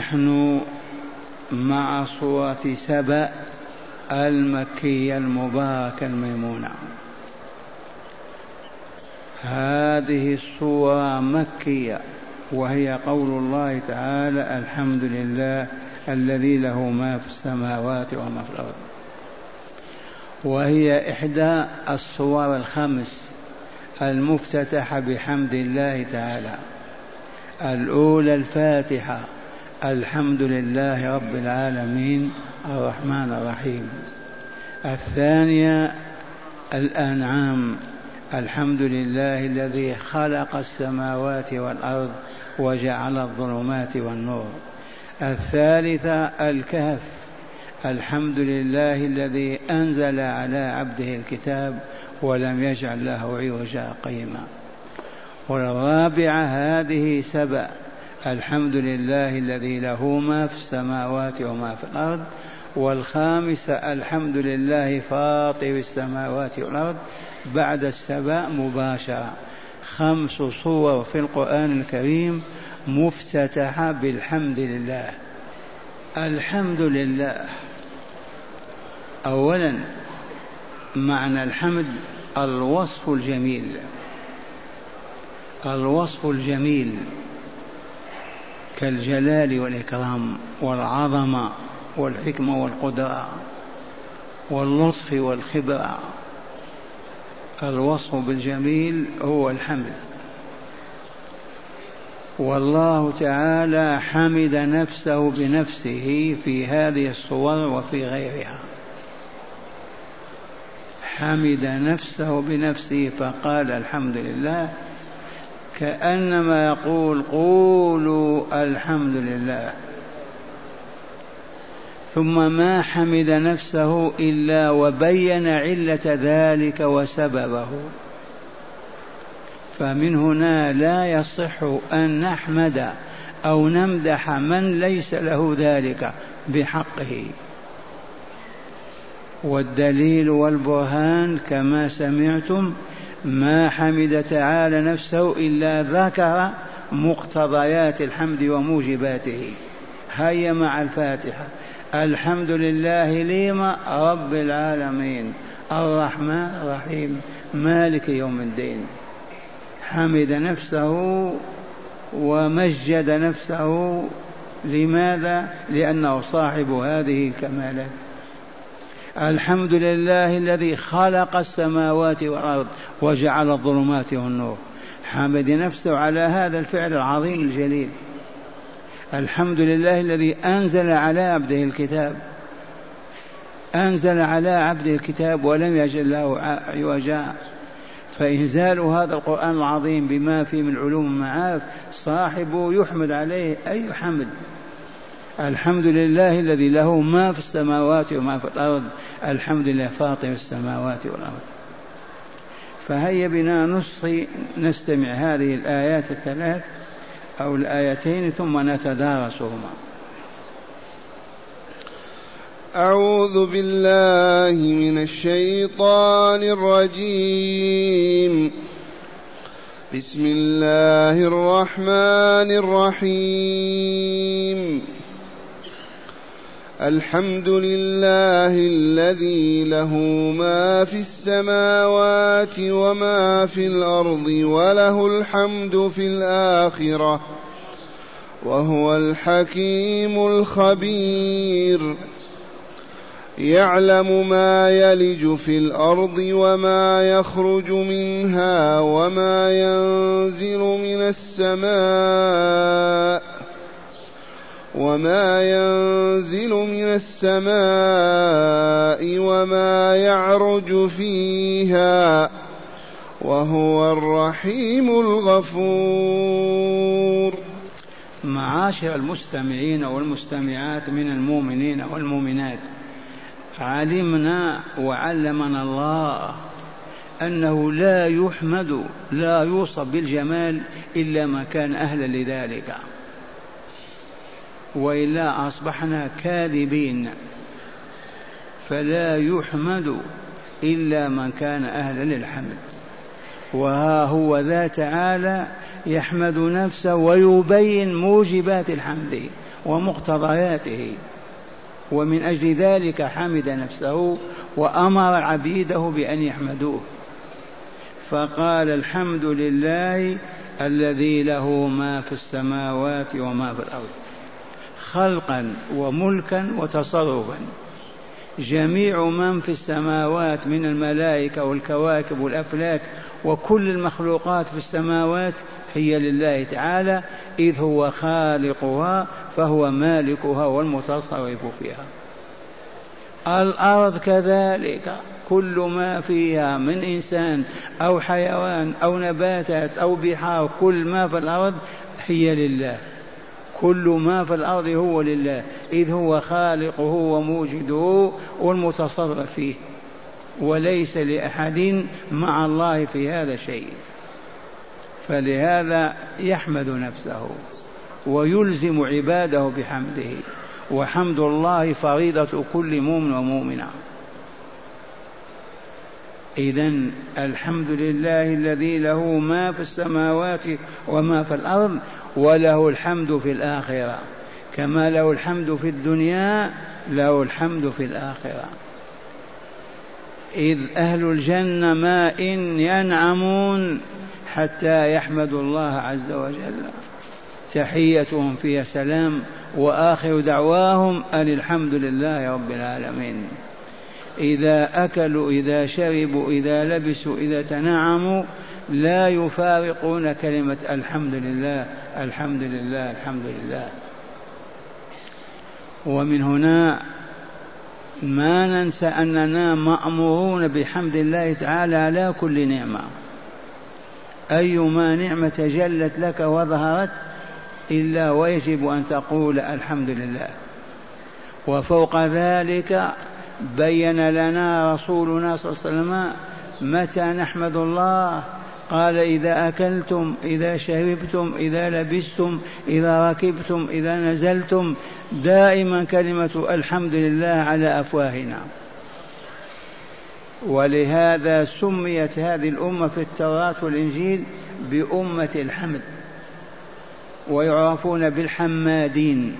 ونحن مع صورة سبأ المكية المباركة الميمونة. هذه الصورة مكية وهي قول الله تعالى الحمد لله الذي له ما في السماوات وما في الأرض. وهي إحدى الصور الخمس المفتتحة بحمد الله تعالى. الأولى الفاتحة الحمد لله رب العالمين الرحمن الرحيم. الثانية الأنعام. الحمد لله الذي خلق السماوات والأرض وجعل الظلمات والنور. الثالثة الكهف. الحمد لله الذي أنزل على عبده الكتاب ولم يجعل له عوجا قيما. والرابعة هذه سبع. الحمد لله الذي له ما في السماوات وما في الأرض والخامسة الحمد لله فاطر السماوات والأرض بعد السبع مباشرة. خمس صور في القرآن الكريم مفتتحة بالحمد لله الحمد لله أولا معنى الحمد الوصف الجميل. الوصف الجميل. كالجلال والإكرام والعظمة والحكمة والقدرة واللطف والخبرة. الوصف بالجميل هو الحمد. والله تعالى حمد نفسه بنفسه في هذه الصور وفي غيرها. حمد نفسه بنفسه فقال الحمد لله. كأنما يقول قولوا الحمد لله ثم ما حمد نفسه إلا وبين علة ذلك وسببه. فمن هنا لا يصح أن نحمد أو نمدح من ليس له ذلك بحقه. والدليل والبرهان كما سمعتم ما حمد تعالى نفسه إلا ذكر مقتضيات الحمد وموجباته. هيا مع الفاتحة. الحمد لله لما رب العالمين. الرحمن الرحيم. مالك يوم الدين. حمد نفسه ومجد نفسه. لماذا؟ لأنه صاحب هذه الكمالات. الحمد لله الذي خلق السماوات والأرض وجعل الظلمات والنور. حمد نفسه على هذا الفعل العظيم الجليل. الحمد لله الذي أنزل على عبده الكتاب. أنزل على عبده الكتاب ولم يجل له عوجا. فإنزال هذا القرآن العظيم بما فيه من علوم المعارف صاحبه يحمد عليه أي حمد. الحمد لله الذي له ما في السماوات وما في الأرض. الحمد لله فاطر السماوات والأرض. فهيا بنا نصغي نستمع هذه الآيات الثلاث أو الآيتين ثم نتدارسهما. أعوذ بالله من الشيطان الرجيم. بسم الله الرحمن الرحيم. الحمد لله الذي له ما في السماوات وما في الأرض وله الحمد في الآخرة وهو الحكيم الخبير. يعلم ما يلج في الأرض وما يخرج منها وما ينزل من السماء وما ينزل من السماء وما يعرج فيها وهو الرحيم الغفور معاشر المستمعين والمستمعات من المؤمنين والمؤمنات علمنا وعلمنا الله أنه لا يحمد لا يوصف بالجمال إلا من كان أهلا لذلك. وإلا أصبحنا كاذبين. فلا يحمد إلا من كان أهلا للحمد. وها هو ذا تعالى يحمد نفسه ويبين موجبات الحمد ومقتضياته. ومن أجل ذلك حمد نفسه وأمر عبيده بأن يحمدوه. فقال الحمد لله الذي له ما في السماوات وما في الأرض. خلقا وملكا وتصرفا. جميع من في السماوات من الملائكة والكواكب والأفلاك وكل المخلوقات في السماوات هي لله تعالى إذ هو خالقها فهو مالكها والمتصرف فيها. الأرض كذلك كل ما فيها من إنسان أو حيوان أو نباتات أو بحار كل ما في الأرض هي لله. كل ما في الأرض هو لله إذ هو خالقه وموجده والمتصرف فيه وليس لأحد مع الله في هذا شيء. فلهذا يحمد نفسه ويلزم عباده بحمده. وحمد الله فريضة كل مؤمن ومؤمنة. إذا الحمد لله الذي له ما في السماوات وما في الأرض وله الحمد في الآخرة. كما له الحمد في الدنيا له الحمد في الآخرة. إذ أهل الجنة ما إن ينعمون حتى يحمدوا الله عز وجل. تحيتهم فيها سلام وآخر دعواهم أن الحمد لله رب العالمين. إذا أكلوا إذا شربوا إذا لبسوا إذا تنعموا لا يفارقون كلمة الحمد لله الحمد لله الحمد لله. ومن هنا ما ننسى أننا مأمورون بحمد الله تعالى على كل نعمة. أيما نعمة تجلت لك وظهرت إلا ويجب أن تقول الحمد لله. وفوق ذلك بين لنا رسولنا صلى الله عليه وسلم متى نحمد الله قال إذا أكلتم إذا شربتم إذا لبستم إذا ركبتم إذا نزلتم دائما كلمة الحمد لله على أفواهنا. ولهذا سميت هذه الأمة في التوراة والإنجيل بأمة الحمد ويعرفون بالحمادين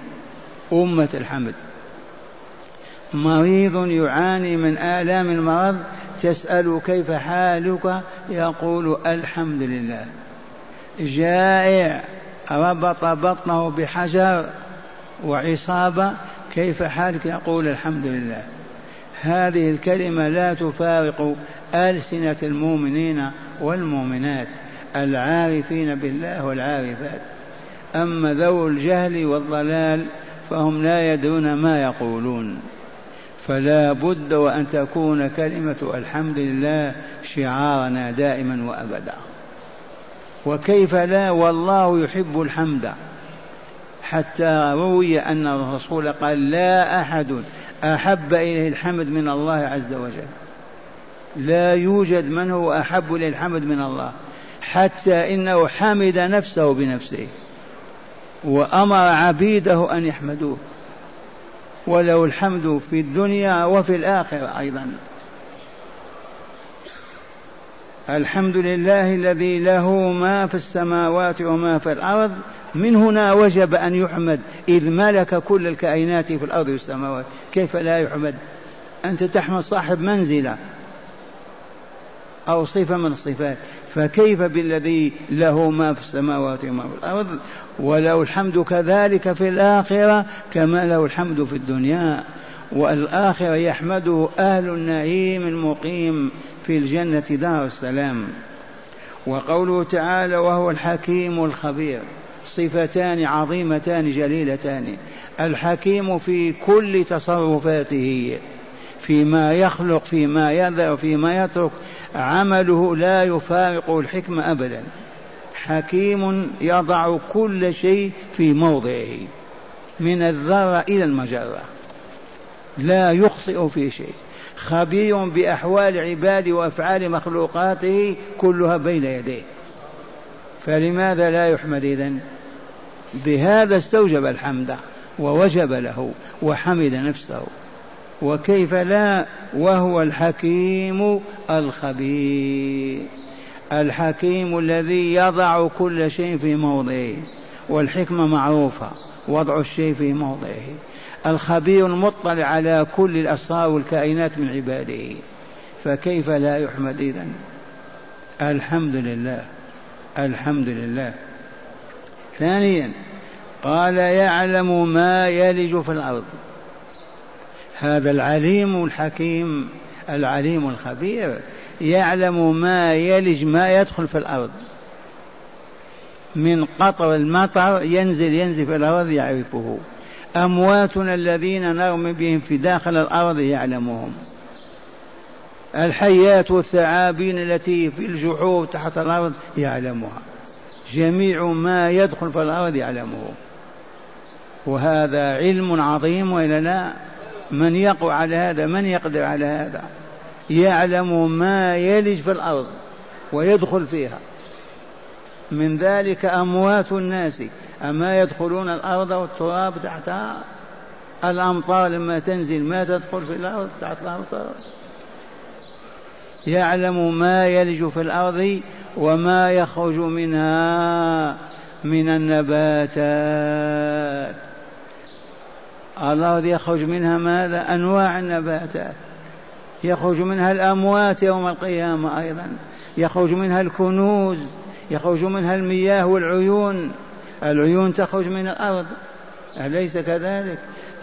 أمة الحمد. مريض يعاني من آلام المرض تسأل كيف حالك؟ يقول الحمد لله جائع ربط بطنه بحجر وعصابة كيف حالك؟ يقول الحمد لله هذه الكلمة لا تفارق ألسنة المؤمنين والمؤمنات العارفين بالله والعارفات. أما ذو الجهل والضلال فهم لا يدرون ما يقولون. فلا بد وأن تكون كلمة الحمد لله شعارنا دائما وأبدا. وكيف لا؟ والله يحب الحمد. حتى روي أن الرسول قال لا أحد أحب إليه الحمد من الله عز وجل. لا يوجد من هو أحب إليه الحمد من الله. حتى إنه حمد نفسه بنفسه. وأمر عبيده أن يحمدوه. وله الحمد في الدنيا وفي الآخرة أيضا. الحمد لله الذي له ما في السماوات وما في الأرض. من هنا وجب أن يحمد إذ ملك كل الكائنات في الأرض والسماوات. كيف لا يحمد؟ أنت تحمد صاحب منزلة أو صفة من الصفات. فكيف بالذي له ما في السماوات وما في الأرض؟ وله الحمد كذلك في الآخرة كما له الحمد في الدنيا. والآخرة يحمده أهل النعيم المقيم في الجنة دار السلام. وقوله تعالى وهو الحكيم الخبير. صفتان عظيمتان جليلتان. الحكيم في كل تصرفاته. فيما يخلق فيما يذر فيما يترك. عمله لا يفارق الحكمة أبدا. حكيم يضع كل شيء في موضعه من الذرة إلى المجرة. لا يخطئ في شيء. خبير بأحوال عباده وأفعال مخلوقاته كلها بين يديه. فلماذا لا يحمد إذن بهذا استوجب الحمد ووجب له وحمد نفسه. وكيف لا؟ وهو الحكيم الخبير. الحكيم الذي يضع كل شيء في موضعه والحكمة معروفة وضع الشيء في موضعه. الخبير المطلع على كل الأسرار والكائنات من عباده. فكيف لا يحمد إذن؟ الحمد لله الحمد لله. ثانيا قال يعلم ما يلج في الأرض. هذا العليم الحكيم العليم الخبير يعلم ما يلج ما يدخل في الأرض. من قطر المطر ينزل ينزل في الأرض يعرفه. أمواتنا الذين نرمي بهم في داخل الأرض يعلمهم. الحيات والثعابين التي في الجحور تحت الأرض يعلمها. جميع ما يدخل في الأرض يعلمه. وهذا علم عظيم وإلا لا من يقع على هذا من يقدر على هذا؟ يعلم ما يلج في الأرض ويدخل فيها. من ذلك أموات الناس. أما يدخلون الأرض والتراب تحتها الأمطار لما تنزل ما تدخل في الأرض تحت الأمطار؟ يعلم ما يلج في الأرض وما يخرج منها من النباتات. الأرض يخرج منها ماذا؟ أنواع النباتات. يخرج منها الأموات يوم القيامة أيضا. يخرج منها الكنوز. يخرج منها المياه والعيون. العيون تخرج من الأرض. أليس كذلك؟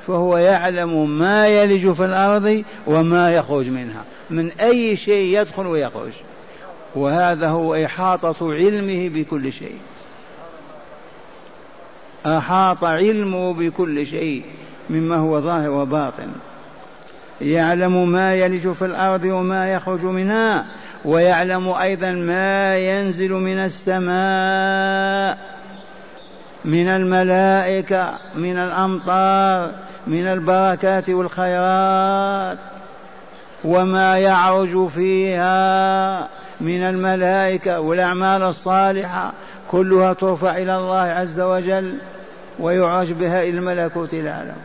فهو يعلم ما يلج في الأرض وما يخرج منها. من أي شيء يدخل ويخرج. وهذا هو إحاطة علمه بكل شيء. أحاط علمه بكل شيء. مما هو ظاهر وباطن. يعلم ما يلج في الأرض وما يخرج منها ويعلم أيضا ما ينزل من السماء من الملائكة من الأمطار من البركات والخيرات وما يعرج فيها من الملائكة والأعمال الصالحة كلها ترفع إلى الله عز وجل ويعرج بها إلى الملكوت العالم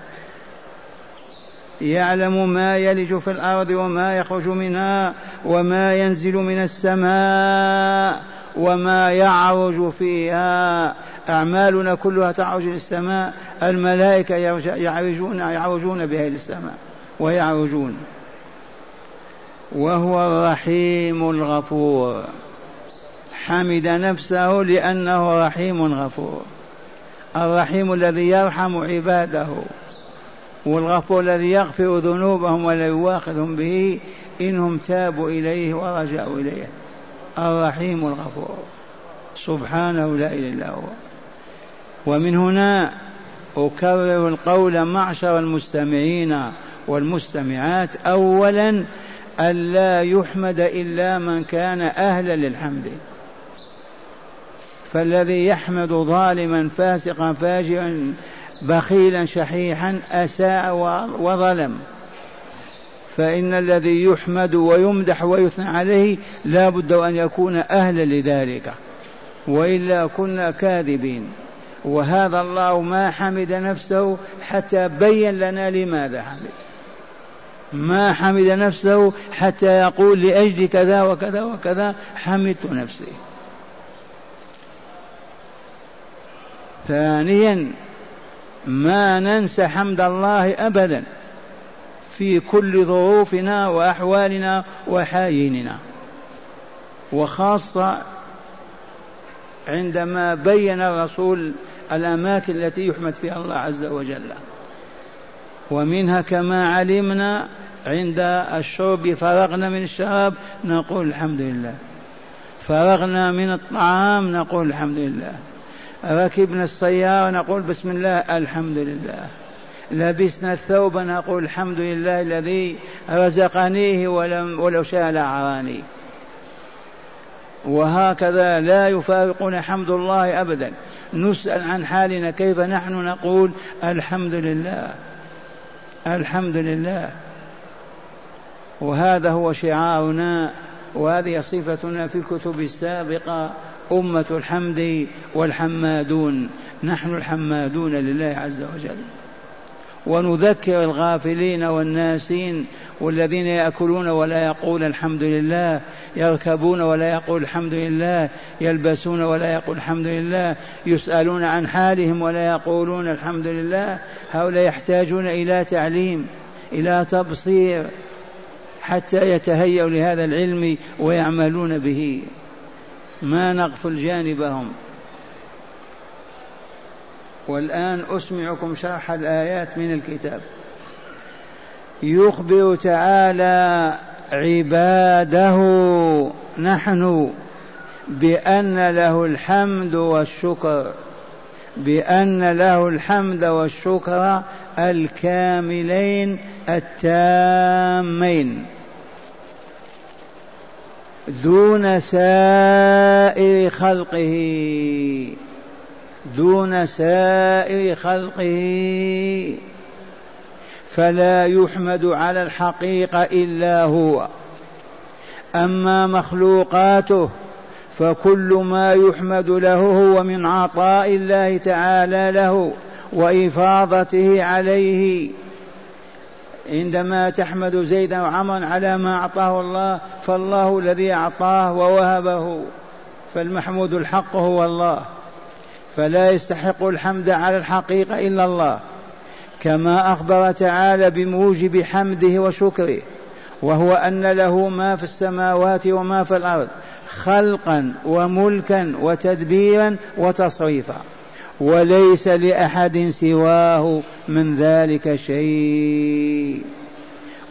يعلم ما يلج في الأرض وما يخرج منها وما ينزل من السماء وما يعرج فيها. أعمالنا كلها تعرج للسماء الملائكة يعرجون يعرجون بها إلى السماء ويعرجون. وهو الرحيم الغفور. حمد نفسه لأنه رحيم غفور. الرحيم الذي يرحم عباده. والغفور الذي يغفر ذنوبهم ولا يواخذهم به إنهم تابوا إليه ورجعوا إليه. الرحيم الغفور. سبحانه لا إله إلا هو. ومن هنا أكرر القول معشر المستمعين والمستمعات. أولا ألا يحمد إلا من كان أهلا للحمد. فالذي يحمد ظالما فاسقا فاجرا بخيلا شحيحا أساء وظلم. فإن الذي يحمد ويمدح ويثنى عليه لا بد أن يكون أهلا لذلك. وإلا كنا كاذبين. وهذا الله ما حمد نفسه حتى بين لنا لماذا حمد. ما حمد نفسه حتى يقول لأجل كذا وكذا وكذا حمدت نفسي. ثانيا ما ننسى حمد الله ابدا في كل ظروفنا وأحوالنا وحايننا. وخاصة عندما بين الرسول الأماكن التي يحمد فيها الله عز وجل. ومنها كما علمنا عند الشرب فرغنا من الشراب نقول الحمد لله. فرغنا من الطعام نقول الحمد لله. ركبنا السيارة نقول بسم الله الحمد لله. لبسنا الثوب نقول الحمد لله الذي رزقنيه ولم ولو شاء لعراني وهكذا لا يفارقنا حمد الله أبدا. نسأل عن حالنا كيف نحن؟ نقول الحمد لله. الحمد لله. وهذا هو شعارنا وهذه صفتنا في الكتب السابقة. أمة الحمد والحمادون. نحن الحمادون لله عز وجل. ونذكر الغافلين والناسين والذين يأكلون ولا يقول الحمد لله يركبون ولا يقول الحمد لله يلبسون ولا يقول الحمد لله يسألون عن حالهم ولا يقولون الحمد لله. هؤلاء يحتاجون إلى تعليم إلى تبصير حتى يتهيأوا لهذا العلم ويعملون به. ما نغفل جانبهم. والآن أسمعكم شرح الآيات من الكتاب. يخبر تعالى عباده نحن بأن له الحمد والشكر بأن له الحمد والشكر الكاملين التامين. دون سائر خلقه. دون سائر خلقه. فلا يحمد على الحقيقة إلا هو. أما مخلوقاته فكل ما يحمد له هو من عطاء الله تعالى له وإفاضته عليه. عندما تحمد زيدا وعمرا على ما أعطاه الله فالله الذي أعطاه ووهبه فالمحمود الحق هو الله. فلا يستحق الحمد على الحقيقة إلا الله. كما أخبر تعالى بموجب حمده وشكره وهو أن له ما في السماوات وما في الأرض خلقا وملكا وتدبيرا وتصريفا. وليس لأحد سواه من ذلك شيء.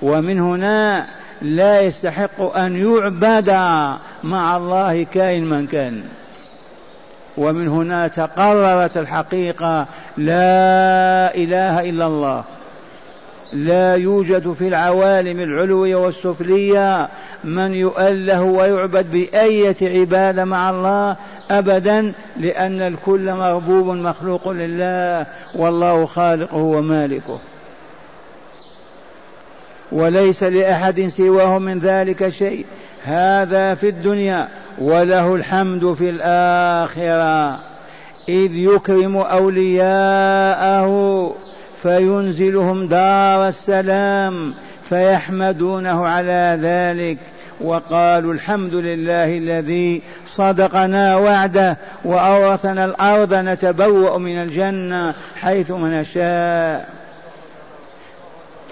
ومن هنا لا يستحق أن يعبد مع الله كائن من كان. ومن هنا تقررت الحقيقة لا إله إلا الله. لا يوجد في العوالم العلوية والسفلية من يؤله ويعبد بأية عبادة مع الله أبدا لأن الكل مربوب مخلوق لله والله خالقه ومالكه. وليس لأحد سواه من ذلك شيء. هذا في الدنيا وله الحمد في الآخرة. إذ يكرم أولياءه فينزلهم دار السلام فيحمدونه على ذلك. وقالوا الحمد لله الذي صدقنا وعده وأورثنا الأرض نتبوأ من الجنة حيث نشاء.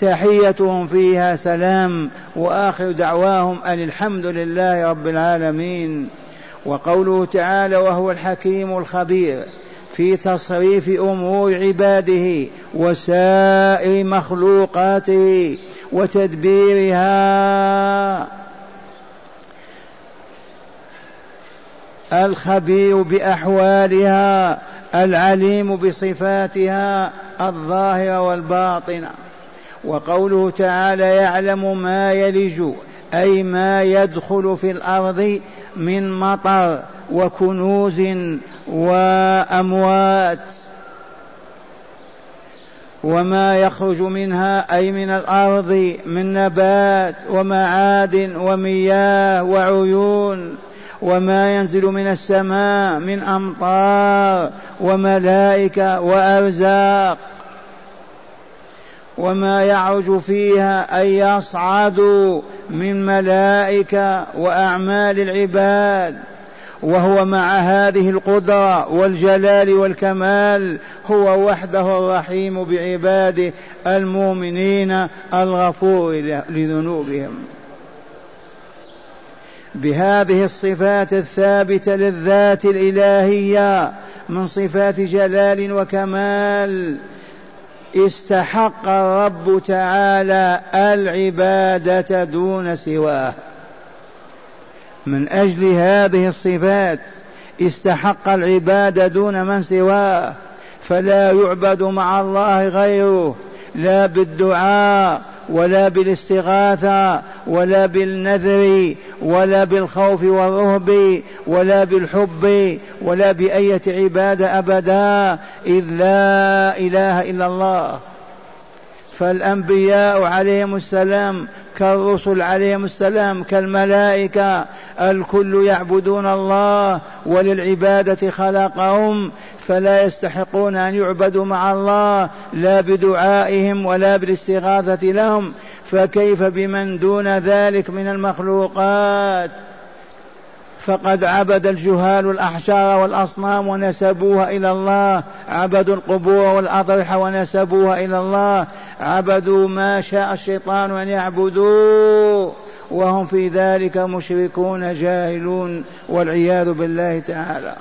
تحيتهم فيها سلام وآخر دعواهم أن الحمد لله رب العالمين. وقوله تعالى وهو الحكيم الخبير في تصريف أمور عباده وسائر مخلوقاته وتدبيرها. الخبير بأحوالها العليم بصفاتها الظاهره والباطنه وقوله تعالى يعلم ما يلج أي ما يدخل في الأرض من مطر وكنوز وأموات. وما يخرج منها أي من الأرض من نبات ومعادن ومياه وعيون. وما ينزل من السماء من أمطار وملائكة وأرزاق. وما يعرج فيها أن يصعد من ملائكة وأعمال العباد. وهو مع هذه القدرة والجلال والكمال هو وحده الرحيم بعباده المؤمنين الغفور لذنوبهم. بهذه الصفات الثابتة للذات الإلهية من صفات جلال وكمال استحق الرب تعالى العبادة دون سواه. من أجل هذه الصفات استحق العبادة دون من سواه. فلا يعبد مع الله غيره لا بالدعاء ولا بالاستغاثة ولا بالنذر ولا بالخوف والرهب ولا بالحب ولا بأية عبادة أبدا إذ لا إله إلا الله. فالأنبياء عليهم السلام كالرسل عليهم السلام كالملائكة الكل يعبدون الله وللعبادة خلقهم. فلا يستحقون أن يعبدوا مع الله لا بدعائهم ولا بالاستغاثة لهم. فكيف بمن دون ذلك من المخلوقات؟ فقد عبد الجهال الأحجار والأصنام ونسبوها إلى الله. عبدوا القبور والأضرحة ونسبوها إلى الله. عبدوا ما شاء الشيطان أن يعبدوا وهم في ذلك مشركون جاهلون والعياذ بالله تعالى.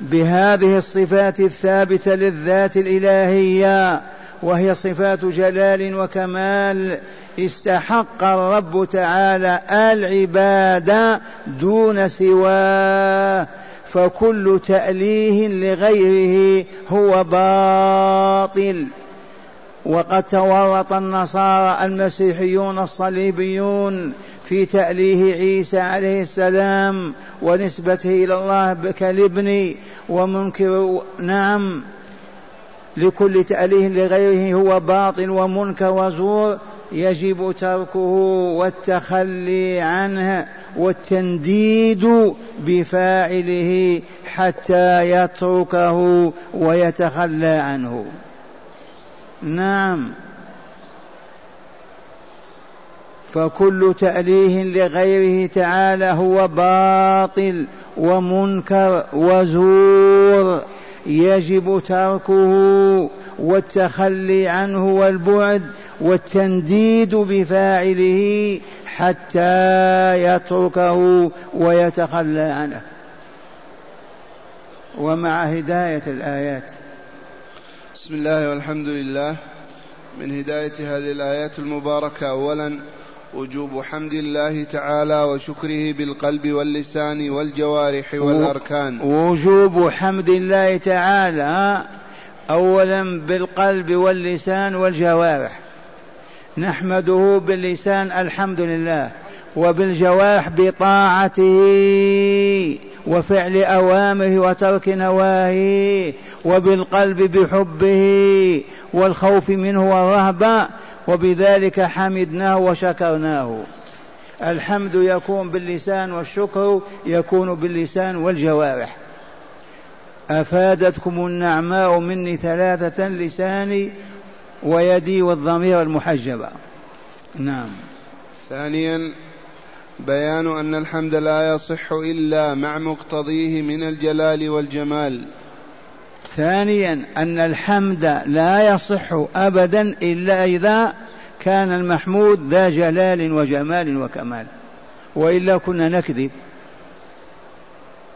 بهذه الصفات الثابتة للذات الإلهية وهي صفات جلال وكمال. استحق الرب تعالى العباد دون سواه فكل تأليه لغيره هو باطل. وقد تورط النصارى المسيحيون الصليبيون في تأليه عيسى عليه السلام ونسبته إلى الله كالابن ومنكر نعم لكل تأليه لغيره هو باطل ومنكر وزور يجب تركه والتخلي عنه والتنديد بفاعله حتى يتركه ويتخلى عنه. نعم. فكل تأليه لغيره تعالى هو باطل ومنكر وزور يجب تركه والتخلي عنه والبعد والتنديد بفاعله حتى يتركه ويتخلى عنه. ومع هداية الآيات. بسم الله والحمد لله. من هداية هذه الآيات المباركة اولا وجوب حمد الله تعالى وشكره بالقلب واللسان والجوارح والأركان. وجوب حمد الله تعالى اولا بالقلب واللسان والجوارح. نحمده باللسان الحمد لله وبالجوارح بطاعته وفعل أوامره وترك نواهيه وبالقلب بحبه والخوف منه والرهبة وبذلك حمدناه وشكرناه. الحمد يكون باللسان والشكر يكون باللسان والجوارح. أفادتكم النعماء مني ثلاثة لساني ويدي والضمير المحجبة. نعم. ثانيا بيان أن الحمد لا يصح إلا مع مقتضيه من الجلال والجمال. ثانيا أن الحمد لا يصح أبدا إلا إذا كان المحمود ذا جلال وجمال وكمال. وإلا كنا نكذب.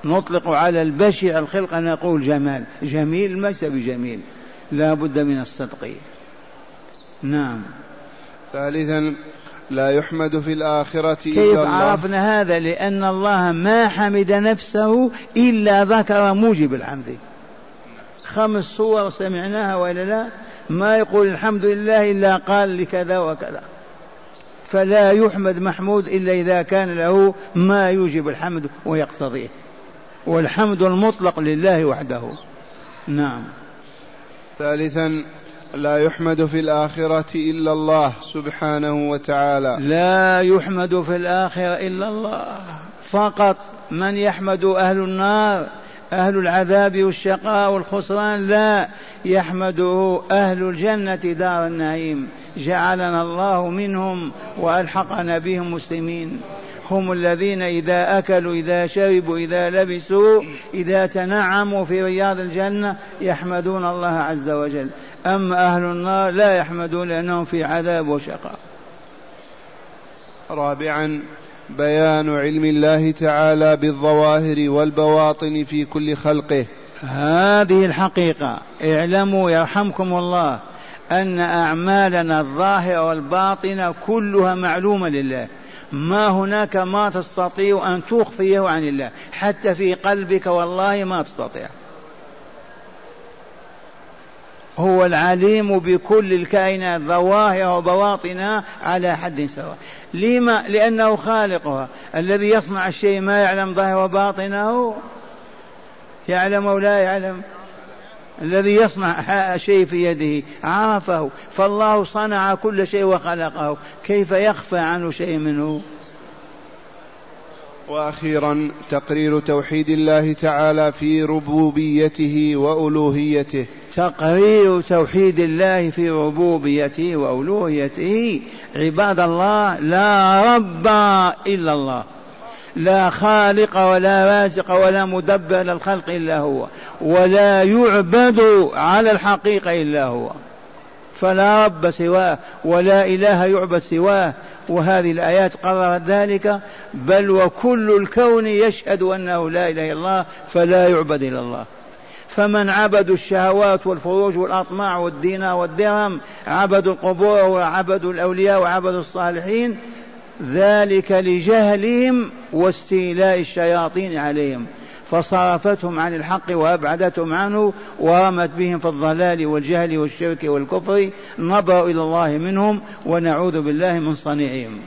نطلق على البشع الخلق نقول جمال. جميل ليس بجميل. لا بد من الصدق. نعم. ثالثا لا يحمد في الآخرة كيف إلا الله. عرفنا هذا؟ لأن الله ما حمد نفسه إلا ذكر موجب الحمد. خمس صور سمعناها وإلا لا؟ ما يقول الحمد لله إلا قال لكذا وكذا. فلا يحمد محمود إلا إذا كان له ما يوجب الحمد ويقتضيه. والحمد المطلق لله وحده. نعم. ثالثا لا يحمد في الآخرة إلا الله سبحانه وتعالى. لا يحمد في الآخرة إلا الله. فقط من يحمد أهل النار أهل العذاب والشقاء والخسران لا يحمده أهل الجنة دار النعيم. جعلنا الله منهم وألحقنا بهم مسلمين. هم الذين إذا أكلوا إذا شربوا إذا لبسوا إذا تنعموا في رياض الجنة يحمدون الله عز وجل. أما أهل النار لا يحمدون لأنهم في عذاب وشقاء. رابعا بيان علم الله تعالى بالظواهر والبواطن في كل خلقه. هذه الحقيقة. اعلموا يرحمكم الله أن أعمالنا الظاهرة والباطنة كلها معلومة لله. ما هناك ما تستطيع أن تخفيه عن الله. حتى في قلبك والله ما تستطيع. هو العليم بكل الكائنات ظواهر وبواطنها على حد سواء. لما لأنه خالقها. الذي يصنع الشيء ما يعلم ظاهر وباطنه يعلم أو لا يعلم. الذي يصنع شيء في يده عرفه. فالله صنع كل شيء وخلقه. كيف يخفى عنه شيء منه؟ وأخيرا تقرير توحيد الله تعالى في ربوبيته وألوهيته. تقرير توحيد الله في ربوبيته وألوهيته. عباد الله لا رب إلا الله. لا خالق ولا رازق ولا مدبر للخلق إلا هو. ولا يعبد على الحقيقة إلا هو. فلا رب سواه ولا إله يعبد سواه. وهذه الآيات قررت ذلك. بل وكل الكون يشهد أنه لا إله إلا الله فلا يعبد إلا الله. فمن عبدوا الشهوات والفروج والأطماع والدينا والدرهم عبدوا القبور وعبدوا الأولياء وعبدوا الصالحين ذلك لجهلهم واستيلاء الشياطين عليهم. فصرفتهم عن الحق وأبعدتهم عنه ورمت بهم في الضلال والجهل والشرك والكفر. نظروا إلى الله منهم ونعوذ بالله من صنيعهم.